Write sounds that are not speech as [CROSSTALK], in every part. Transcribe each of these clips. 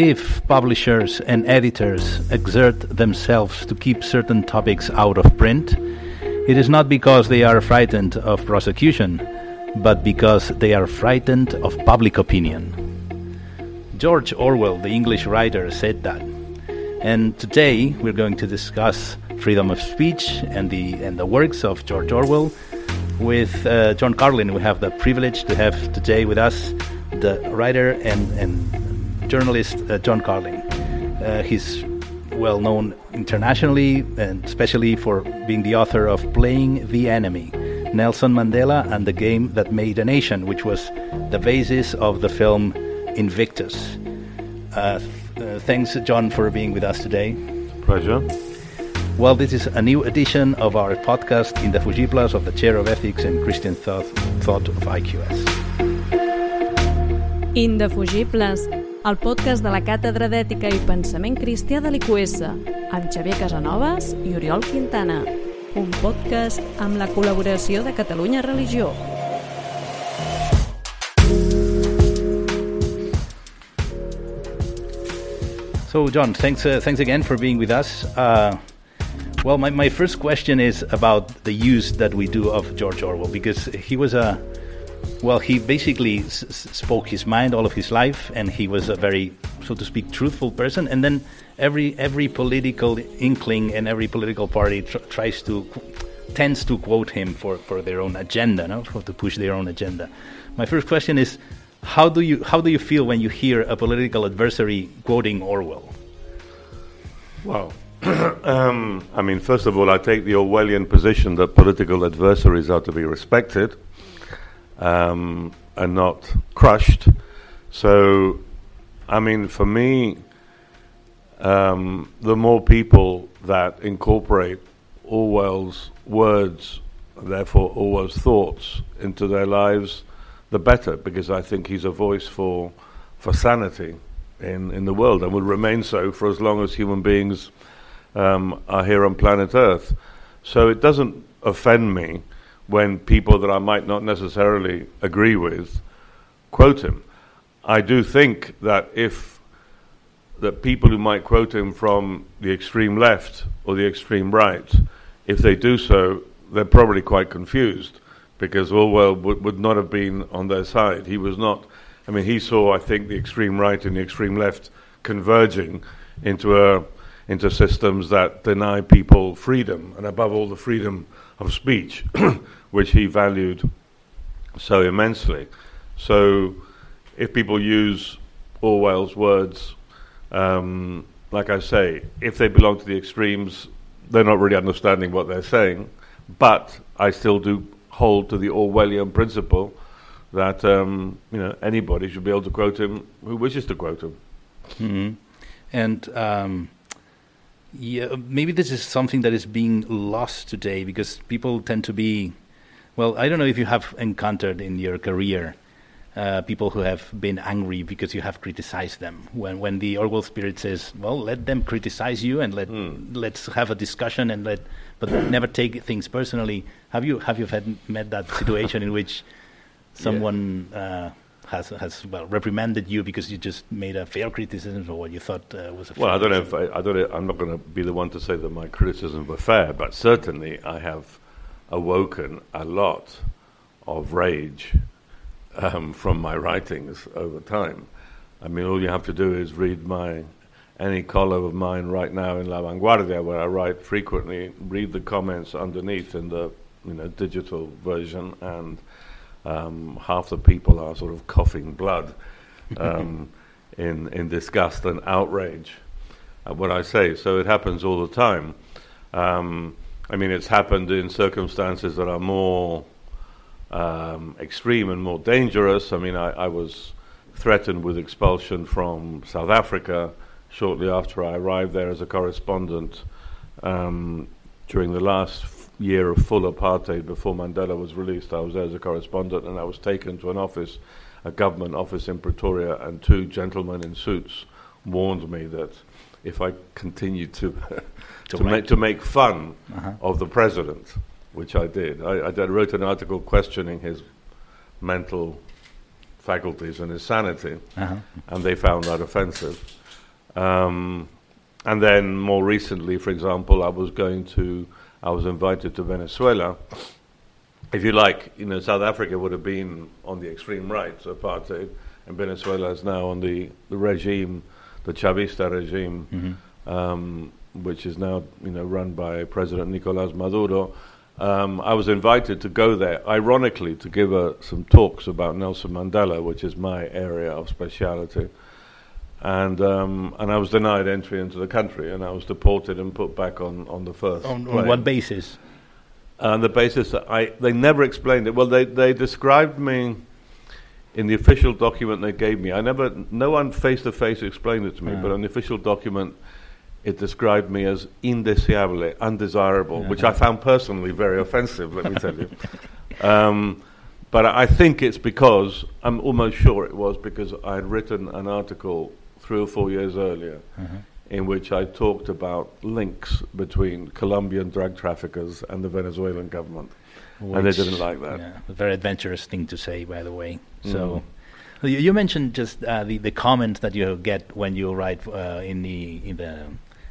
if publishers and editors exert themselves to keep certain topics out of print, it is not because they are frightened of prosecution, but because they are frightened of public opinion. George Orwell, the English writer, said that. And today we're going to discuss freedom of speech and the, and the works of George Orwell. With uh, John Carlin, we have the privilege to have today with us the writer and, and journalist uh, John Carlin. Uh, he's well known internationally and especially for being the author of Playing the Enemy Nelson Mandela and the Game That Made a Nation, which was the basis of the film Invictus. Uh, th- uh, thanks, John, for being with us today. Pleasure. Well, this is a new edition of our podcast Indefugibles of the Chair of Ethics and Christian Thought, Thought of IQS. Indefugibles, el podcast de la Càtedra d'Ètica i Pensament Cristià de l'IQS, amb Xavier Casanovas i Oriol Quintana. Un podcast amb la col·laboració de Catalunya Religió. So, John, thanks, uh, thanks again for being with us. Uh, well, my, my first question is about the use that we do of George Orwell, because he was a, well, he basically s- spoke his mind all of his life, and he was a very, so to speak, truthful person. And then every every political inkling and every political party tr- tries to, tends to quote him for, for their own agenda, no, for to push their own agenda. My first question is, how do you how do you feel when you hear a political adversary quoting Orwell? Well, [CLEARS THROAT] um, I mean, first of all, I take the Orwellian position that political adversaries are to be respected um, and not crushed. So, I mean, for me, um, the more people that incorporate Orwell's words, therefore Orwell's thoughts, into their lives, the better, because I think he's a voice for for sanity in, in the world and will remain so for as long as human beings um, are here on planet Earth. So it doesn't offend me when people that I might not necessarily agree with quote him. I do think that if that people who might quote him from the extreme left or the extreme right, if they do so, they're probably quite confused because Orwell would, would not have been on their side. He was not. I mean, he saw, I think, the extreme right and the extreme left converging into a into systems that deny people freedom, and above all, the freedom of speech, [CLEARS THROAT] which he valued so immensely. So, if people use Orwell's words, um, like I say, if they belong to the extremes, they're not really understanding what they're saying. But I still do hold to the Orwellian principle that um, you know anybody should be able to quote him who wishes to quote him. Mm-hmm. And um, yeah, maybe this is something that is being lost today because people tend to be, well, I don't know if you have encountered in your career uh, people who have been angry because you have criticized them. When when the Orwell spirit says, well, let them criticize you and let Hmm. let's have a discussion and let, but never take things personally. Have you have you had met that situation in which [LAUGHS] someone uh, has has well reprimanded you because you just made a fair criticism or what you thought uh, was a Well, I don't know if? I, I don't. Know, I'm not going to be the one to say that my criticisms were fair, but certainly I have awoken a lot of rage um, from my writings over time. I mean, all you have to do is read my any column of mine right now in La Vanguardia, where I write frequently. Read the comments underneath in the you know digital version, and um, half the people are sort of coughing blood um, [LAUGHS] in in disgust and outrage at what I say. So it happens all the time. Um, I mean, it's happened in circumstances that are more um, extreme and more dangerous. I mean, I, I was threatened with expulsion from South Africa shortly after I arrived there as a correspondent um, during the last year of full apartheid before Mandela was released. I was there as a correspondent and I was taken to an office, a government office in Pretoria, and two gentlemen in suits warned me that if I continued to [LAUGHS] To to, make, to make fun Uh-huh. of the president, which I did. I, I did, wrote an article questioning his mental faculties and his sanity, Uh-huh. and they found that offensive. Um, and then more recently, for example, I was going to, I was invited to Venezuela. If you like, you know, South Africa would have been on the extreme right, so apartheid, and Venezuela is now on the, the regime, the Chavista regime, Mm-hmm. um, which is now, you know, run by President Nicolas Maduro. Um, I was invited to go there, ironically, to give uh, some talks about Nelson Mandela, which is my area of speciality and um, and I was denied entry into the country, and I was deported and put back on, on the first. On, on what basis? On the basis that I they never explained it. Well, they they described me in the official document they gave me. I never no one face to face explained it to me, Ah. but on the official document. It described me as indeseable, undesirable, which Uh-huh. I found personally very offensive. Let me tell you. [LAUGHS] Um, but I think it's because I'm almost sure it was because I had written an article three or four years earlier Uh-huh. in which I talked about links between Colombian drug traffickers and the Venezuelan government. And they didn't like that. Yeah, a very adventurous thing to say, by the way. Mm. So, you, you mentioned just uh, the the comment that you get when you write uh, in the in the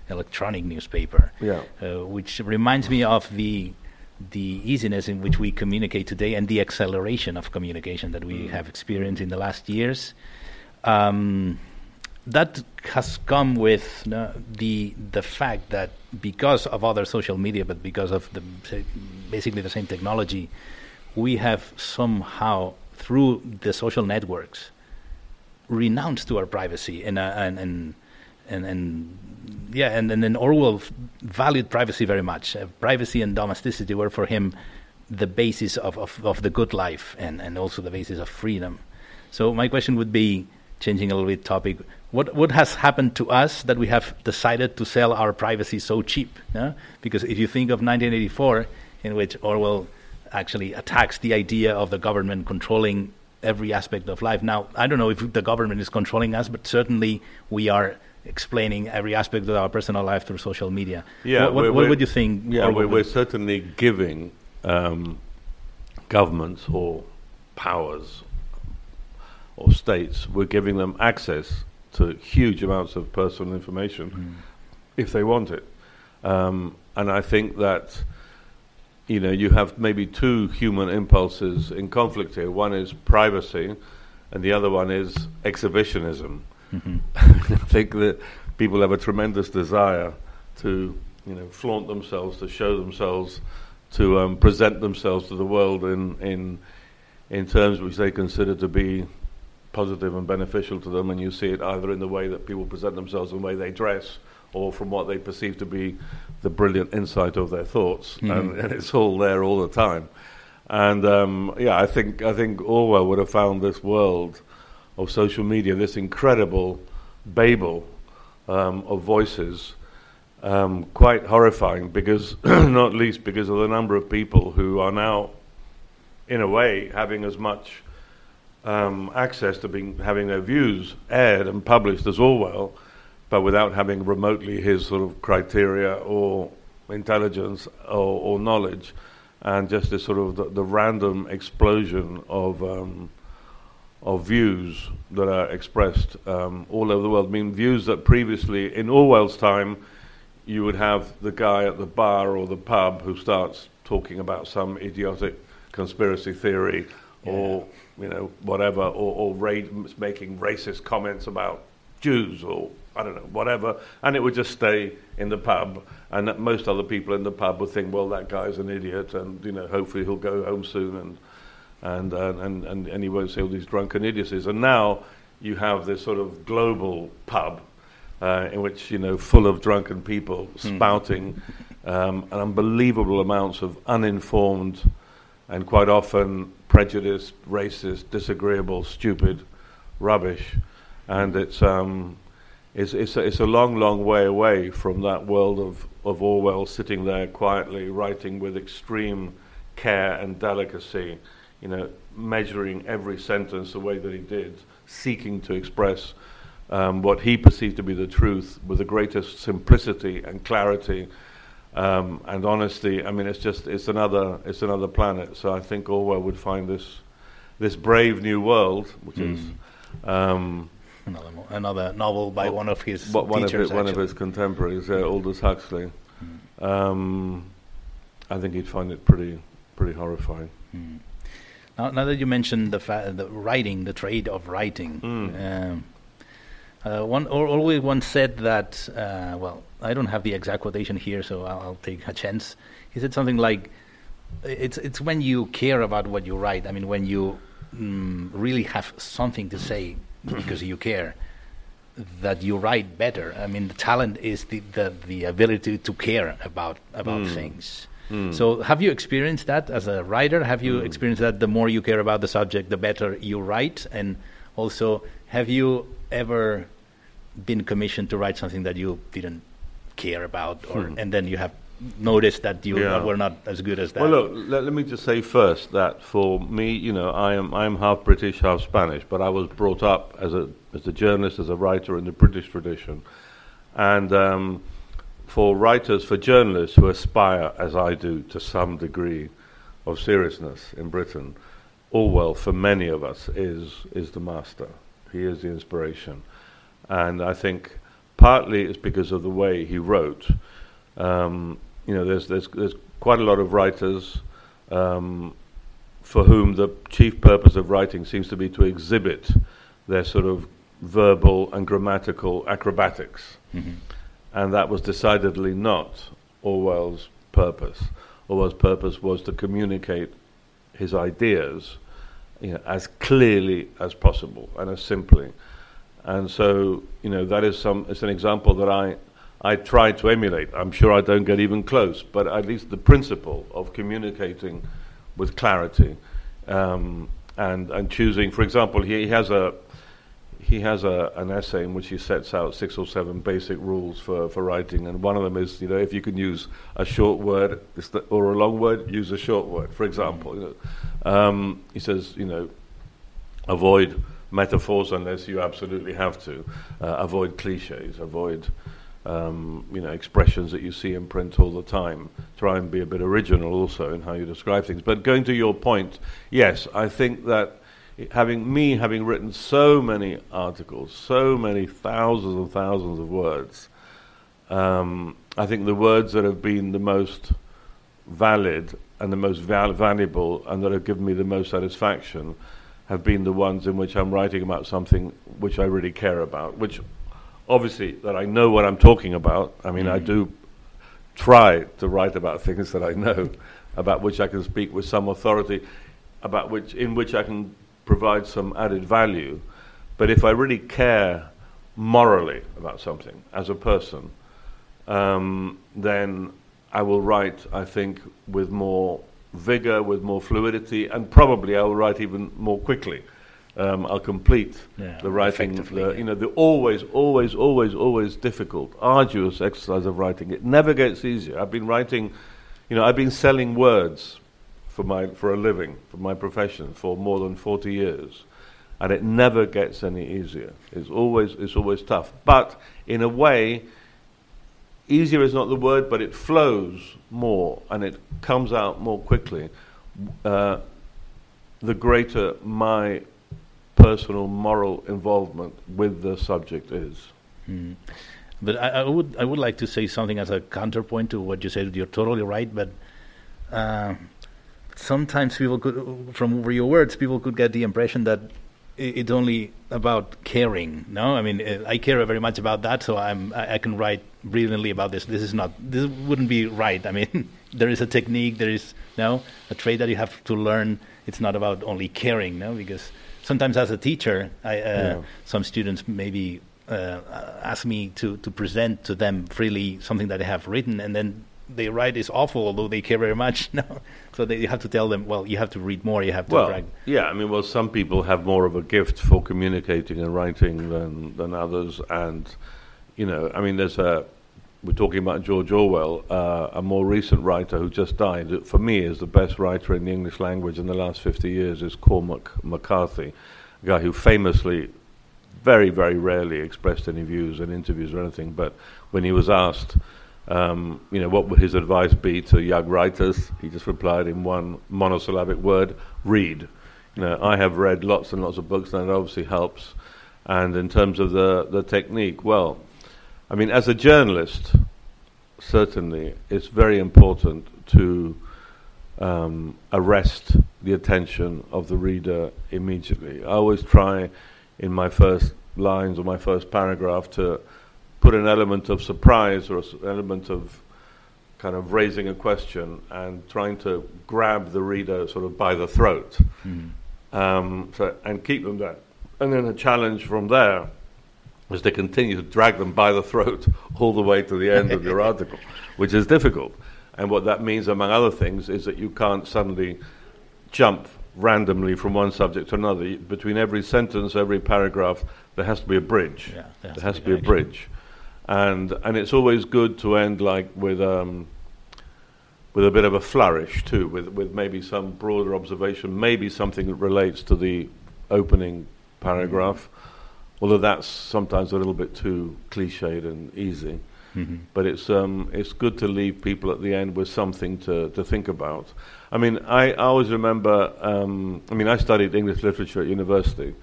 electronic newspaper, Yeah. uh, which reminds me of the the easiness in which we communicate today and the acceleration of communication that we Mm. have experienced in the last years. Um, that has come with no, the the fact that because of other social media, but because of the basically the same technology, we have somehow through the social networks renounced to our privacy and uh, and and and, and yeah, and, and then Orwell valued privacy very much. Uh, privacy and domesticity were for him the basis of, of, of the good life and, and also the basis of freedom. So my question would be, changing a little bit topic, what what has happened to us that we have decided to sell our privacy so cheap? Yeah? Because if you think of 1984, in which Orwell actually attacks the idea of the government controlling every aspect of life. Now, I don't know if the government is controlling us, but certainly we are explaining every aspect of our personal life through social media. Yeah, what, what, what would you think? Yeah, we're, certainly giving um, governments or powers or states, we're giving them access to huge amounts of personal information Mm. if they want it. Um, and I think that you know you have maybe two human impulses in conflict here. One is privacy, and the other one is exhibitionism. Mhm. [LAUGHS] I think that people have a tremendous desire to, you know, flaunt themselves, to show themselves, to um, present themselves to the world in in in terms which they consider to be positive and beneficial to them. And you see it either in the way that people present themselves, and the way they dress, or from what they perceive to be the brilliant insight of their thoughts, Mhm. and, and it's all there all the time. And um, yeah, I think I think Orwell would have found this world of social media, this incredible babel um, of voices, um, quite horrifying. Because [CLEARS THROAT] not least because of the number of people who are now, in a way, having as much um, access to being having their views aired and published as Orwell, but without having remotely his sort of criteria or intelligence or, or knowledge, and just this sort of the, the random explosion of um, of views that are expressed um, all over the world. I mean, views that previously, in Orwell's time, you would have the guy at the bar or the pub who starts talking about some idiotic conspiracy theory or you know whatever, or, or ra- making racist comments about Jews or I don't know whatever, and it would just stay in the pub, and most other people in the pub would think, well, that guy's an idiot, and you know hopefully he'll go home soon and and uh, and, and and he won't say all these drunken idiocies. And now you have this sort of global pub uh, in which you know full of drunken people spouting um, unbelievable amounts of uninformed and quite often prejudiced, racist, disagreeable, stupid rubbish, and it's um, it's it's a, it's a long, long way away from that world of of Orwell sitting there quietly writing with extreme care and delicacy, you know, measuring every sentence the way that he did, seeking to express um, what he perceived to be the truth with the greatest simplicity and clarity um, and honesty. I mean, it's just it's another it's another planet. So I think Orwell would find this this brave new world, which is um, Another, mo- another novel by one of his What- one, of teachers. his, one of his contemporaries, uh, Aldous Huxley. Mm. Um, I think he'd find it pretty pretty horrifying. Mm. Now, now that you mentioned the, fa- the writing, the trade of writing, Mm. um, uh, one or always one said that. Uh, well, I don't have the exact quotation here, so I'll, I'll take a chance. He said something like, "It's it's when you care about what you write. I mean, when you mm, really have something to say [CLEARS THROAT] because you care." That you write better. I mean, the talent is the, the, the ability to care about about Mm. things. Mm. So, have you experienced that as a writer? Have you Mm. experienced that the more you care about the subject, the better you write? And also, have you ever been commissioned to write something that you didn't care about, or Hmm. and then you have noticed that you Yeah. were not as good as that? Well, look. Let, let me just say first that for me, you know, I am I am half British, half Spanish, but I was brought up as a as a journalist, as a writer in the British tradition, and um, for writers, for journalists who aspire, as I do, to some degree of seriousness in Britain, Orwell, for many of us, is is the master. He is the inspiration, and I think partly it's because of the way he wrote. Um, you know, there's there's there's quite a lot of writers um, for whom the chief purpose of writing seems to be to exhibit their sort of verbal and grammatical acrobatics, Mhm. and that was decidedly not Orwell's purpose. Orwell's purpose was to communicate his ideas, you know, as clearly as possible and as simply. And so, you know, that is some. It's an example that I, I try to emulate. I'm sure I don't get even close, but at least the principle of communicating with clarity, um, and and choosing. For example, he, he has a, he has a, an essay in which he sets out six or seven basic rules for, for writing, and one of them is, you know, if you can use a short word or a long word, use a short word. For example, you know, um, he says, you know, avoid metaphors unless you absolutely have to. Uh, avoid cliches. Avoid um, you know expressions that you see in print all the time. Try and be a bit original also in how you describe things. But going to your point, yes, I think that having me having written so many articles, so many thousands and thousands of words, um, I think the words that have been the most valid and the most val- valuable and that have given me the most satisfaction have been the ones in which I'm writing about something which I really care about, which obviously that I know what I'm talking about. I mean, I Mm. do try to write about things that I know, about which I can speak with some authority, about which in which I can provide some added value. But if I really care morally about something as a person, um, then I will write, I think, with more vigor, with more fluidity, and probably I will write even more quickly. Um, I'll complete Yeah, the writing, the, yeah. you know, the always, always, always, always difficult, arduous exercise of writing. It never gets easier. I've been writing, you know, I've been selling words for my for a living, for my profession, for more than forty years, and it never gets any easier. It's always it's always tough, but in a way, easier is not the word, but it flows more and it comes out more quickly. Uh, the greater my personal moral involvement with the subject is. Mm. But I, I would I would like to say something as a counterpoint to what you said. You're totally right, but uh, sometimes people could, from your words, people could get the impression that it's only about caring. No, I mean uh, I care very much about that, so I'm I, I can write brilliantly about this. This is not this wouldn't be right. I mean [LAUGHS] there is a technique, there is no a trait that you have to learn. It's not about only caring, no, because sometimes as a teacher, I, uh, Yeah. some students maybe uh, ask me to, to present to them freely something that I have written, and then they write is awful, although they care very much. [LAUGHS] No, so they, you have to tell them, well, you have to read more, you have to Well, practice. yeah, I mean, well, some people have more of a gift for communicating and writing than, than others, and you know, I mean, there's a we're talking about George Orwell, uh, a more recent writer who just died. For me, is the best writer in the English language in the last 50 years is Cormac McCarthy, a guy who famously, very very rarely expressed any views in interviews or anything, but when he was asked. Um, you know, what would his advice be to young writers? He just replied in one monosyllabic word: read. You know, I have read lots and lots of books, and it obviously helps. And in terms of the, the technique, well, I mean, as a journalist, certainly it's very important to um, arrest the attention of the reader immediately. I always try in my first lines or my first paragraph to put an element of surprise or an element of kind of raising a question and trying to grab the reader sort of by the throat mm. um, so, and keep them there. And then a challenge from there is to continue to drag them by the throat [LAUGHS] all the way to the end of your [LAUGHS] article, which is difficult. And what that means, among other things, is that you can't suddenly jump randomly from one subject to another. Between every sentence, every paragraph, there has to be a bridge. Yeah, there has, there has to be, to be a bridge and and it's always good to end like with um, with a bit of a flourish too, with with maybe some broader observation, maybe something that relates to the opening paragraph, mm-hmm. Although that's sometimes a little bit too cliched and easy. Mm-hmm. But it's um, it's good to leave people at the end with something to, to think about. I mean, I, I always remember. Um, I mean, I studied English literature at university,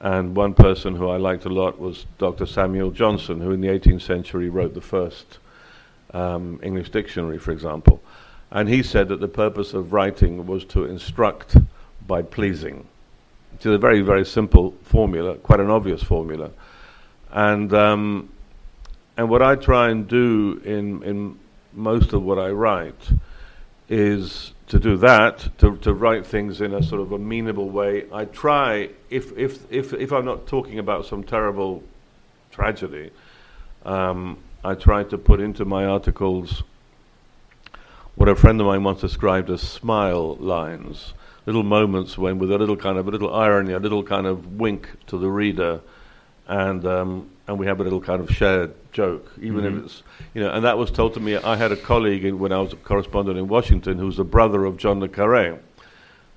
and one person who I liked a lot was Dr. Samuel Johnson, who in the 18th century wrote the first um, English dictionary, for example. And he said that the purpose of writing was to instruct by pleasing. Which is a very, very simple formula, quite an obvious formula. And, um, and what I try and do in, in most of what I write is to do that, to, to write things in a sort of amenable way. I try, if, if, if, if I'm not talking about some terrible tragedy, um, I try to put into my articles what a friend of mine once described as smile lines, little moments when, with a little kind of a little irony, a little kind of wink to the reader, and um, and we have a little kind of shared joke, even mm-hmm. if it's, you know, and that was told to me. I had a colleague in, when I was a correspondent in Washington who was the brother of John le Carre,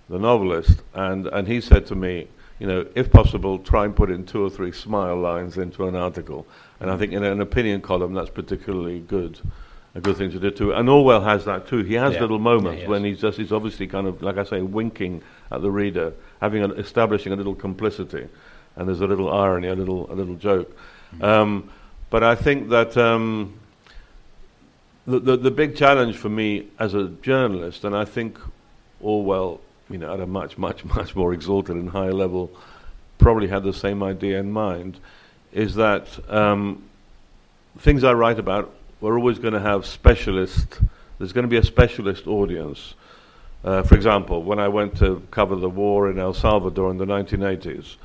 the novelist, and, and he said to me, you know, if possible, try and put in two or three smile lines into an article. And I think in an opinion column, that's particularly good, a good thing to do too. And Orwell has that too. He has yeah. little moments yeah, when he's just, he's obviously kind of, like I say, winking at the reader, having an, establishing a little complicity. And there's a little irony, a little, a little joke. Um, but I think that um, the, the, the big challenge for me as a journalist, and I think Orwell, you know, at a much much [LAUGHS] much more exalted and higher level, probably had the same idea in mind, is that um, things I write about we're always going to have specialist. There's going to be a specialist audience. Uh, for example, when I went to cover the war in El Salvador in the 1980s,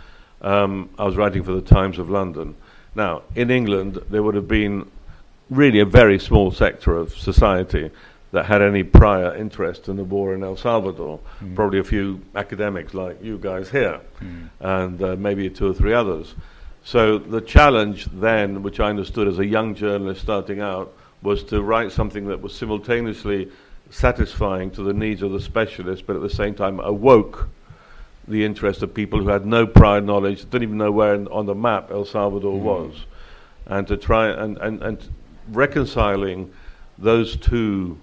um, I was writing for the Times of London now, in England, there would have been really a very small sector of society that had any prior interest in the war in El Salvador. Mm. Probably a few academics like you guys here, mm. and uh, maybe two or three others. So the challenge then, which I understood as a young journalist starting out, was to write something that was simultaneously satisfying to the needs of the specialist, but at the same time awoke the interest of people who had no prior knowledge, didn't even know where in, on the map El Salvador mm. was, and to try and, and, and reconciling those two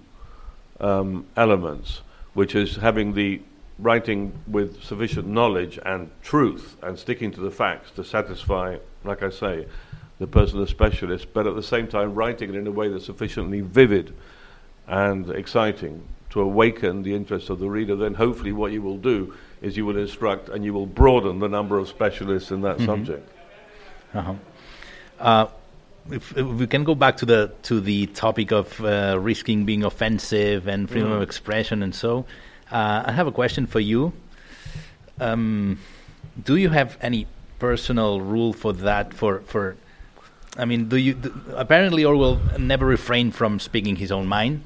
um, elements, which is having the writing with sufficient knowledge and truth and sticking to the facts to satisfy, like I say, the person, the specialist, but at the same time writing it in a way that's sufficiently vivid and exciting to awaken the interest of the reader, then hopefully what you will do is you will instruct and you will broaden the number of specialists in that mm-hmm. subject. Uh-huh. Uh, if, if, we can go back to the to the topic of uh, risking being offensive and freedom mm. of expression and so, uh, I have a question for you. Um, do you have any personal rule for that? For for, I mean, do you do, apparently Orwell never refrained from speaking his own mind?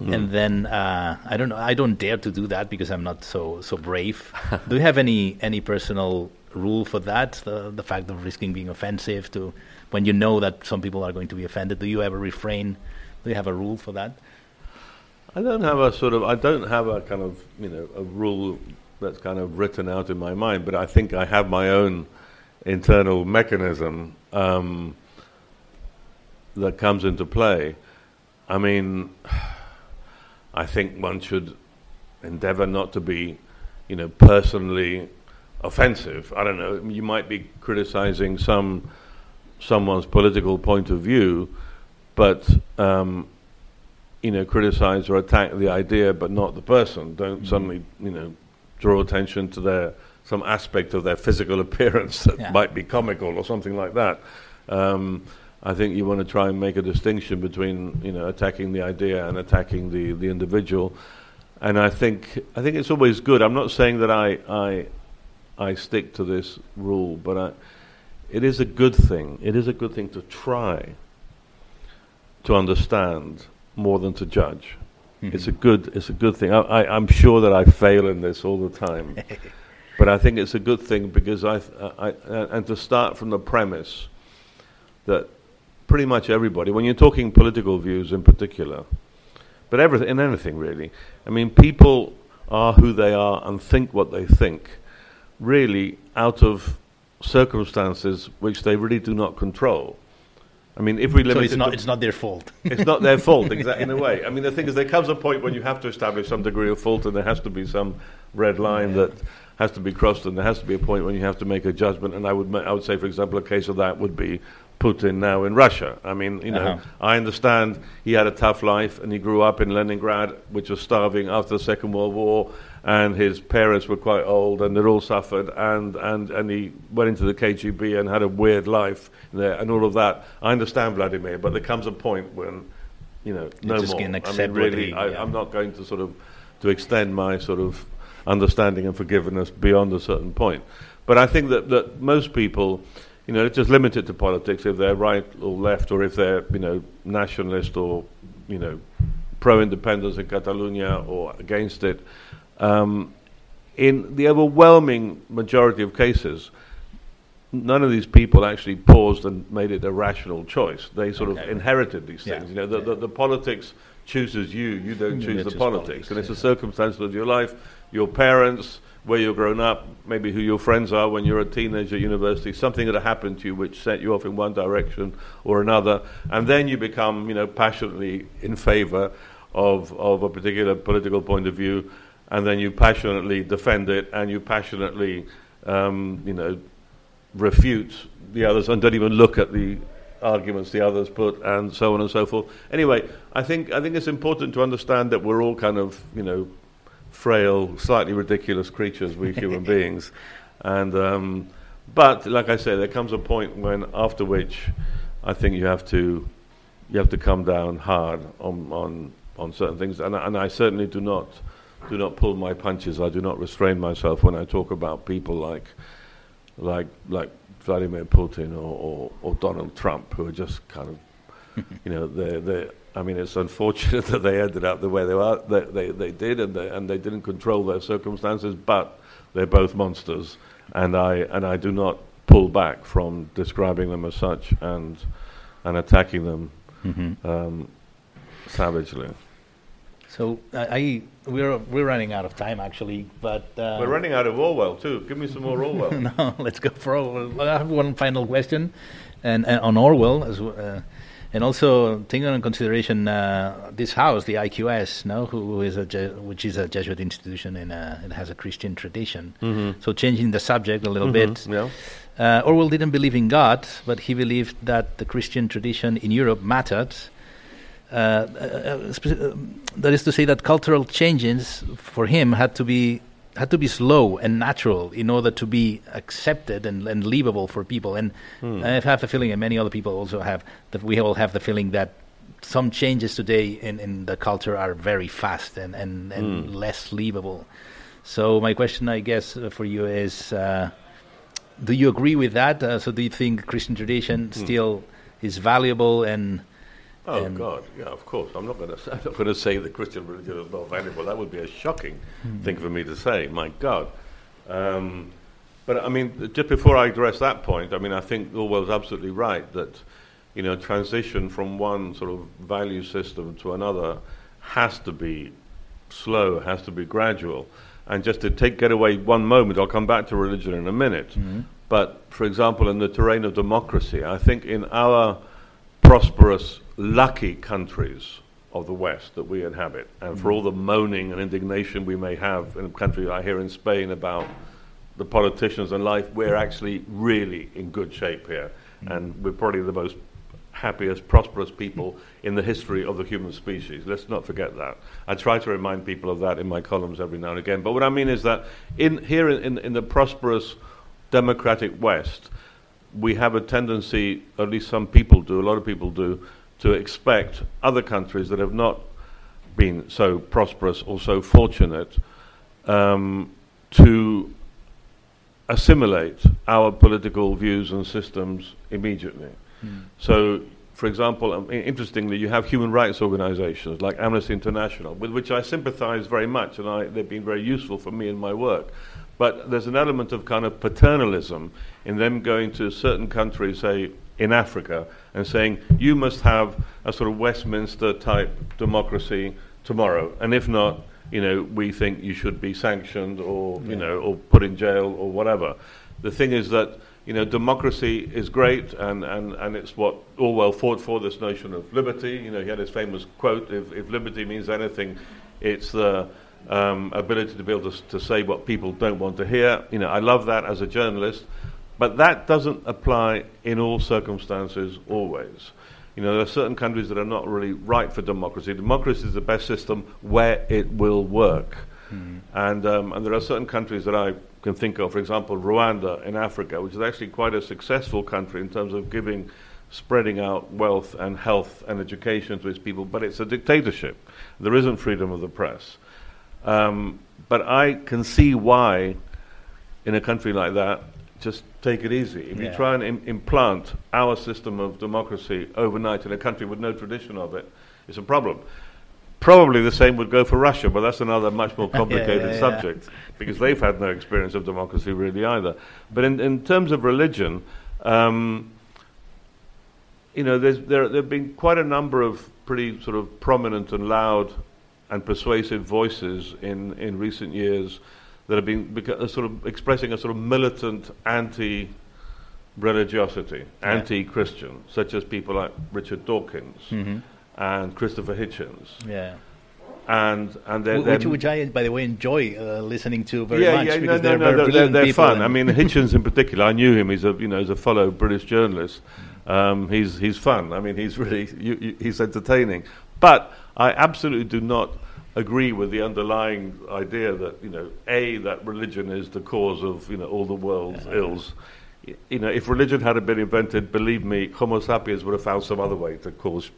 Mm. And then uh, I don't know. I don't dare to do that because I'm not so so brave. [LAUGHS] do you have any any personal rule for that? The the fact of risking being offensive to when you know that some people are going to be offended. Do you ever refrain? Do you have a rule for that? I don't have a sort of. I don't have a kind of you know a rule that's kind of written out in my mind. But I think I have my own internal mechanism um, that comes into play. I mean. [SIGHS] I think one should endeavour not to be, you know, personally offensive. I don't know. You might be criticizing some someone's political point of view, but um, you know, criticize or attack the idea, but not the person. Don't mm-hmm. suddenly, you know, draw attention to their some aspect of their physical [LAUGHS] appearance that yeah. might be comical or something like that. Um, I think you want to try and make a distinction between, you know, attacking the idea and attacking the, the individual. And I think I think it's always good. I'm not saying that I I I stick to this rule, but I, it is a good thing. It is a good thing to try to understand more than to judge. Mm-hmm. It's a good it's a good thing. I, am sure that I fail in this all the time, [LAUGHS] but I think it's a good thing because I, I, I and to start from the premise that pretty much everybody, when you're talking political views in particular, but everything in anything really, I mean, people are who they are and think what they think, really out of circumstances which they really do not control. I mean, if we limit so it's not, it's not their fault. [LAUGHS] it's not their fault, [LAUGHS] exactly, in a way. I mean, the thing is, there comes a point when you have to establish some degree of fault, and there has to be some red line yeah. that has to be crossed, and there has to be a point when you have to make a judgment. And I would, ma- I would say, for example, a case of that would be Putin now in Russia. I mean, you know, uh-huh. I understand he had a tough life and he grew up in Leningrad, which was starving after the Second World War, and his parents were quite old and they'd all suffered, and, and, and he went into the KGB and had a weird life there and all of that. I understand Vladimir, but there comes a point when, you know, no more. I mean, really, he, yeah. I, I'm not going to sort of to extend my sort of understanding and forgiveness beyond a certain point. But I think that, that most people you know, it's just limit it to politics if they're right or left, or if they're, you know, nationalist or, you know, pro-independence in Catalonia or against it. Um, in the overwhelming majority of cases, none of these people actually paused and made it a rational choice. They sort okay. of inherited these things. Yeah. You know, the, the, the, politics chooses you. You don't choose the politics, politics, and it's yeah. a circumstance of your life. Your parents, where you're grown up, maybe who your friends are when you're a teenager at university, something that happened to you which set you off in one direction or another, and then you become, you know, passionately in favor of, of a particular political point of view, and then you passionately defend it, and you passionately, um, you know, refute the others and don't even look at the arguments the others put, and so on and so forth. Anyway, I think I think it's important to understand that we're all kind of, you know, frail, slightly ridiculous creatures, we human [LAUGHS] beings. And um, but like I say, there comes a point when after which I think you have to you have to come down hard on on, on certain things. And, and I certainly do not do not pull my punches. I do not restrain myself when I talk about people like like like Vladimir Putin or, or, or Donald Trump, who are just kind of [LAUGHS] you know they're they I mean, it's unfortunate [LAUGHS] that they ended up the way they were. They, they, they did, and they, and they didn't control their circumstances. But they're both monsters, and I and I do not pull back from describing them as such and and attacking them mm-hmm. um, savagely. So I, we're we're running out of time actually, but uh, we're running out of Orwell too. Give me some more Orwell. [LAUGHS] no, let's go for Orwell. I have one final question, and, and on Orwell as well. Uh, and also taking into consideration uh, this house, the IQS, no, who is a Je- which is a Jesuit institution and uh, it has a Christian tradition. Mm-hmm. So changing the subject a little mm-hmm. bit. Yeah. Uh, Orwell didn't believe in God, but he believed that the Christian tradition in Europe mattered. Uh, uh, uh, that is to say, that cultural changes for him had to be had to be slow and natural in order to be accepted and, and livable for people. And hmm. I have the feeling, and many other people also have, that we all have the feeling that some changes today in, in the culture are very fast and, and, and hmm. less livable. So my question, I guess, uh, for you is, uh, do you agree with that? Uh, so do you think Christian tradition hmm. still is valuable and Oh God, yeah, of course. I'm not going [LAUGHS] to. I'm not going to say the Christian religion is not valuable. That would be a shocking mm. thing for me to say. My God. Um, but I mean, just before I address that point, I mean, I think Orwell's absolutely right that you know transition from one sort of value system to another has to be slow, has to be gradual. And just to take get away one moment, I'll come back to religion in a minute. Mm-hmm. But for example, in the terrain of democracy, I think in our prosperous lucky countries of the West that we inhabit, and for all the moaning and indignation we may have in a country like here in Spain about the politicians and life, we're actually really in good shape here. And we're probably the most happiest, prosperous people in the history of the human species. Let's not forget that. I try to remind people of that in my columns every now and again. But what I mean is that in, here in, in, in the prosperous democratic West, we have a tendency, at least some people do, a lot of people do, to expect other countries that have not been so prosperous or so fortunate um, to assimilate our political views and systems immediately. Mm. So, for example, um, interestingly, you have human rights organizations like Amnesty International, with which I sympathize very much, and I, they've been very useful for me in my work. But there's an element of kind of paternalism in them going to certain countries, say in Africa, and saying, you must have a sort of Westminster type democracy tomorrow. And if not, you know, we think you should be sanctioned or, yeah. you know, or put in jail or whatever. The thing is that, you know, democracy is great and, and, and it's what Orwell fought for, this notion of liberty. You know, he had his famous quote, if, if liberty means anything, it's the um, ability to be able to, to say what people don't want to hear. You know, I love that as a journalist, but that doesn't apply in all circumstances always. You know, there are certain countries that are not really right for democracy. Democracy is the best system where it will work. Mm. And, um, and there are certain countries that I can think of, for example, Rwanda in Africa, which is actually quite a successful country in terms of giving, spreading out wealth and health and education to its people, but it's a dictatorship. There isn't freedom of the press. Um, but I can see why, in a country like that, just take it easy. If yeah. you try and Im- implant our system of democracy overnight in a country with no tradition of it, it's a problem. Probably the same would go for Russia, but that's another much more [LAUGHS] complicated yeah, yeah, subject because they've had no experience of democracy really either. But in, in terms of religion, um, you know, there, there have been quite a number of pretty sort of prominent and loud and persuasive voices in, in recent years that have been beca- uh, sort of expressing a sort of militant anti religiosity, anti Christian, such as people like Richard Dawkins mm-hmm. and Christopher Hitchens. Yeah. And and they're, which, which I by the way enjoy uh, listening to very yeah, much yeah, because no, they're no, very no, they're, they're fun. I mean Hitchens in particular, I knew him. He's a you know he's a fellow British journalist. Um, he's he's fun. I mean he's really you, you, he's entertaining. But I absolutely do not agree with the underlying idea that you know a that religion is the cause of you know all the world's yeah. ills. You know, if religion hadn't been invented, believe me, Homo sapiens would have found some other way to cause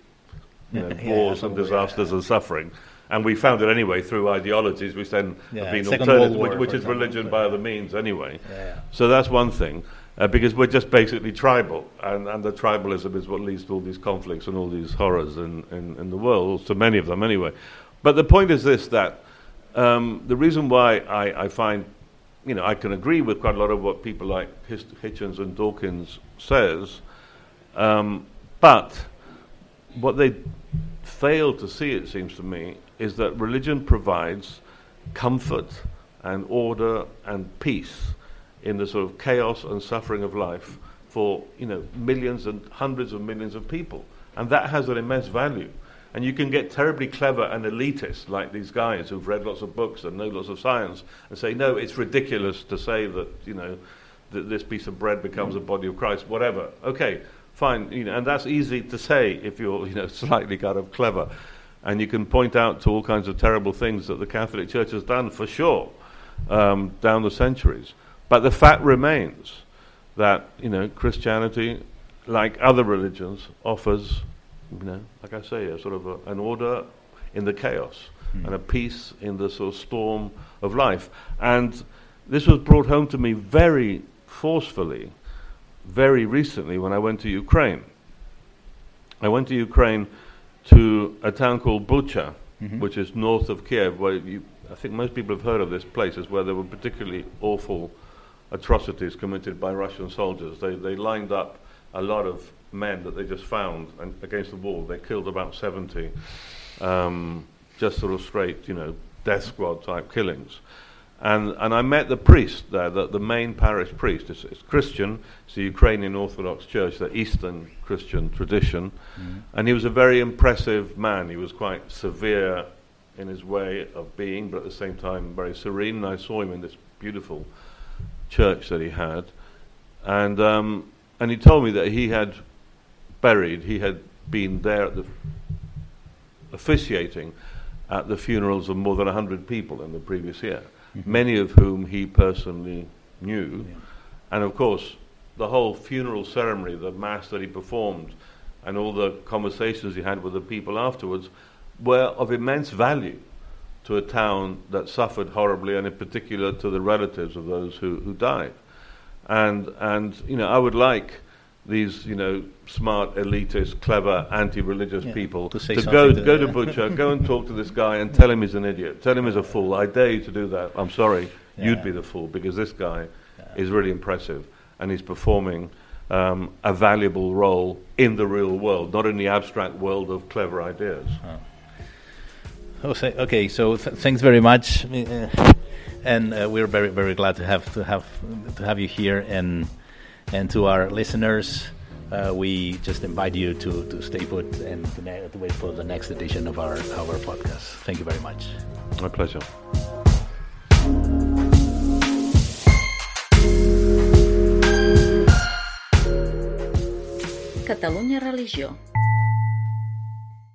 you know, [LAUGHS] yeah, wars and disasters and suffering. And we found it anyway through ideologies, which then have been alternative, which, which is example, religion by other means anyway. So that's one thing. Uh, because we're just basically tribal, and, and the tribalism is what leads to all these conflicts and all these horrors in, in, in the world, to many of them anyway. But the point is this that um, the reason why I, I, find, you know, I can agree with quite a lot of what people like Hitchens and Dawkins says, um, but what they fail to see, it seems to me, is that religion provides comfort and order and peace in the sort of chaos and suffering of life for you know millions and hundreds of millions of people, and that has an immense value. And you can get terribly clever and elitist, like these guys who've read lots of books and know lots of science, and say, no, it's ridiculous to say that, you know, that this piece of bread becomes a body of Christ, whatever. Okay, fine. You know, and that's easy to say if you're, you know, [LAUGHS] slightly kind of clever. And you can point out to all kinds of terrible things that the Catholic Church has done, for sure, um, down the centuries. But the fact remains that, you know, Christianity, like other religions, offers you know, like I say, a sort of a, an order in the chaos mm. and a peace in the sort of storm of life. And this was brought home to me very forcefully, very recently when I went to Ukraine. I went to Ukraine to a town called Bucha, mm-hmm. which is north of Kiev, where you, I think most people have heard of this place, is where there were particularly awful atrocities committed by Russian soldiers. They, they lined up a lot of men that they just found and against the wall. They killed about 70, um, just sort of straight, you know, death squad type killings. And, and I met the priest there, the, the main parish priest. It's, it's Christian, it's the Ukrainian Orthodox Church, the Eastern Christian tradition. Mm-hmm. And he was a very impressive man. He was quite severe in his way of being, but at the same time very serene. And I saw him in this beautiful church that he had, and um, and he told me that he had buried, he had been there at the officiating at the funerals of more than 100 people in the previous year, mm-hmm. many of whom he personally knew. Yeah. And of course, the whole funeral ceremony, the mass that he performed, and all the conversations he had with the people afterwards were of immense value to a town that suffered horribly, and in particular to the relatives of those who, who died. And, and, you know, I would like these, you know, smart, elitist, clever, anti-religious yeah, people to, to go to, go to Bucha, [LAUGHS] go and talk to this guy and tell him he's an idiot, tell him he's a fool. I dare you to do that. I'm sorry, yeah. you'd be the fool because this guy yeah. is really impressive and he's performing um, a valuable role in the real world, not in the abstract world of clever ideas. Oh. Okay, so th- thanks very much, uh, and uh, we're very very glad to have to have to have you here and and to our listeners, uh, we just invite you to, to stay put and to, ne- to wait for the next edition of our, our podcast. Thank you very much. My pleasure. Catalunya Religió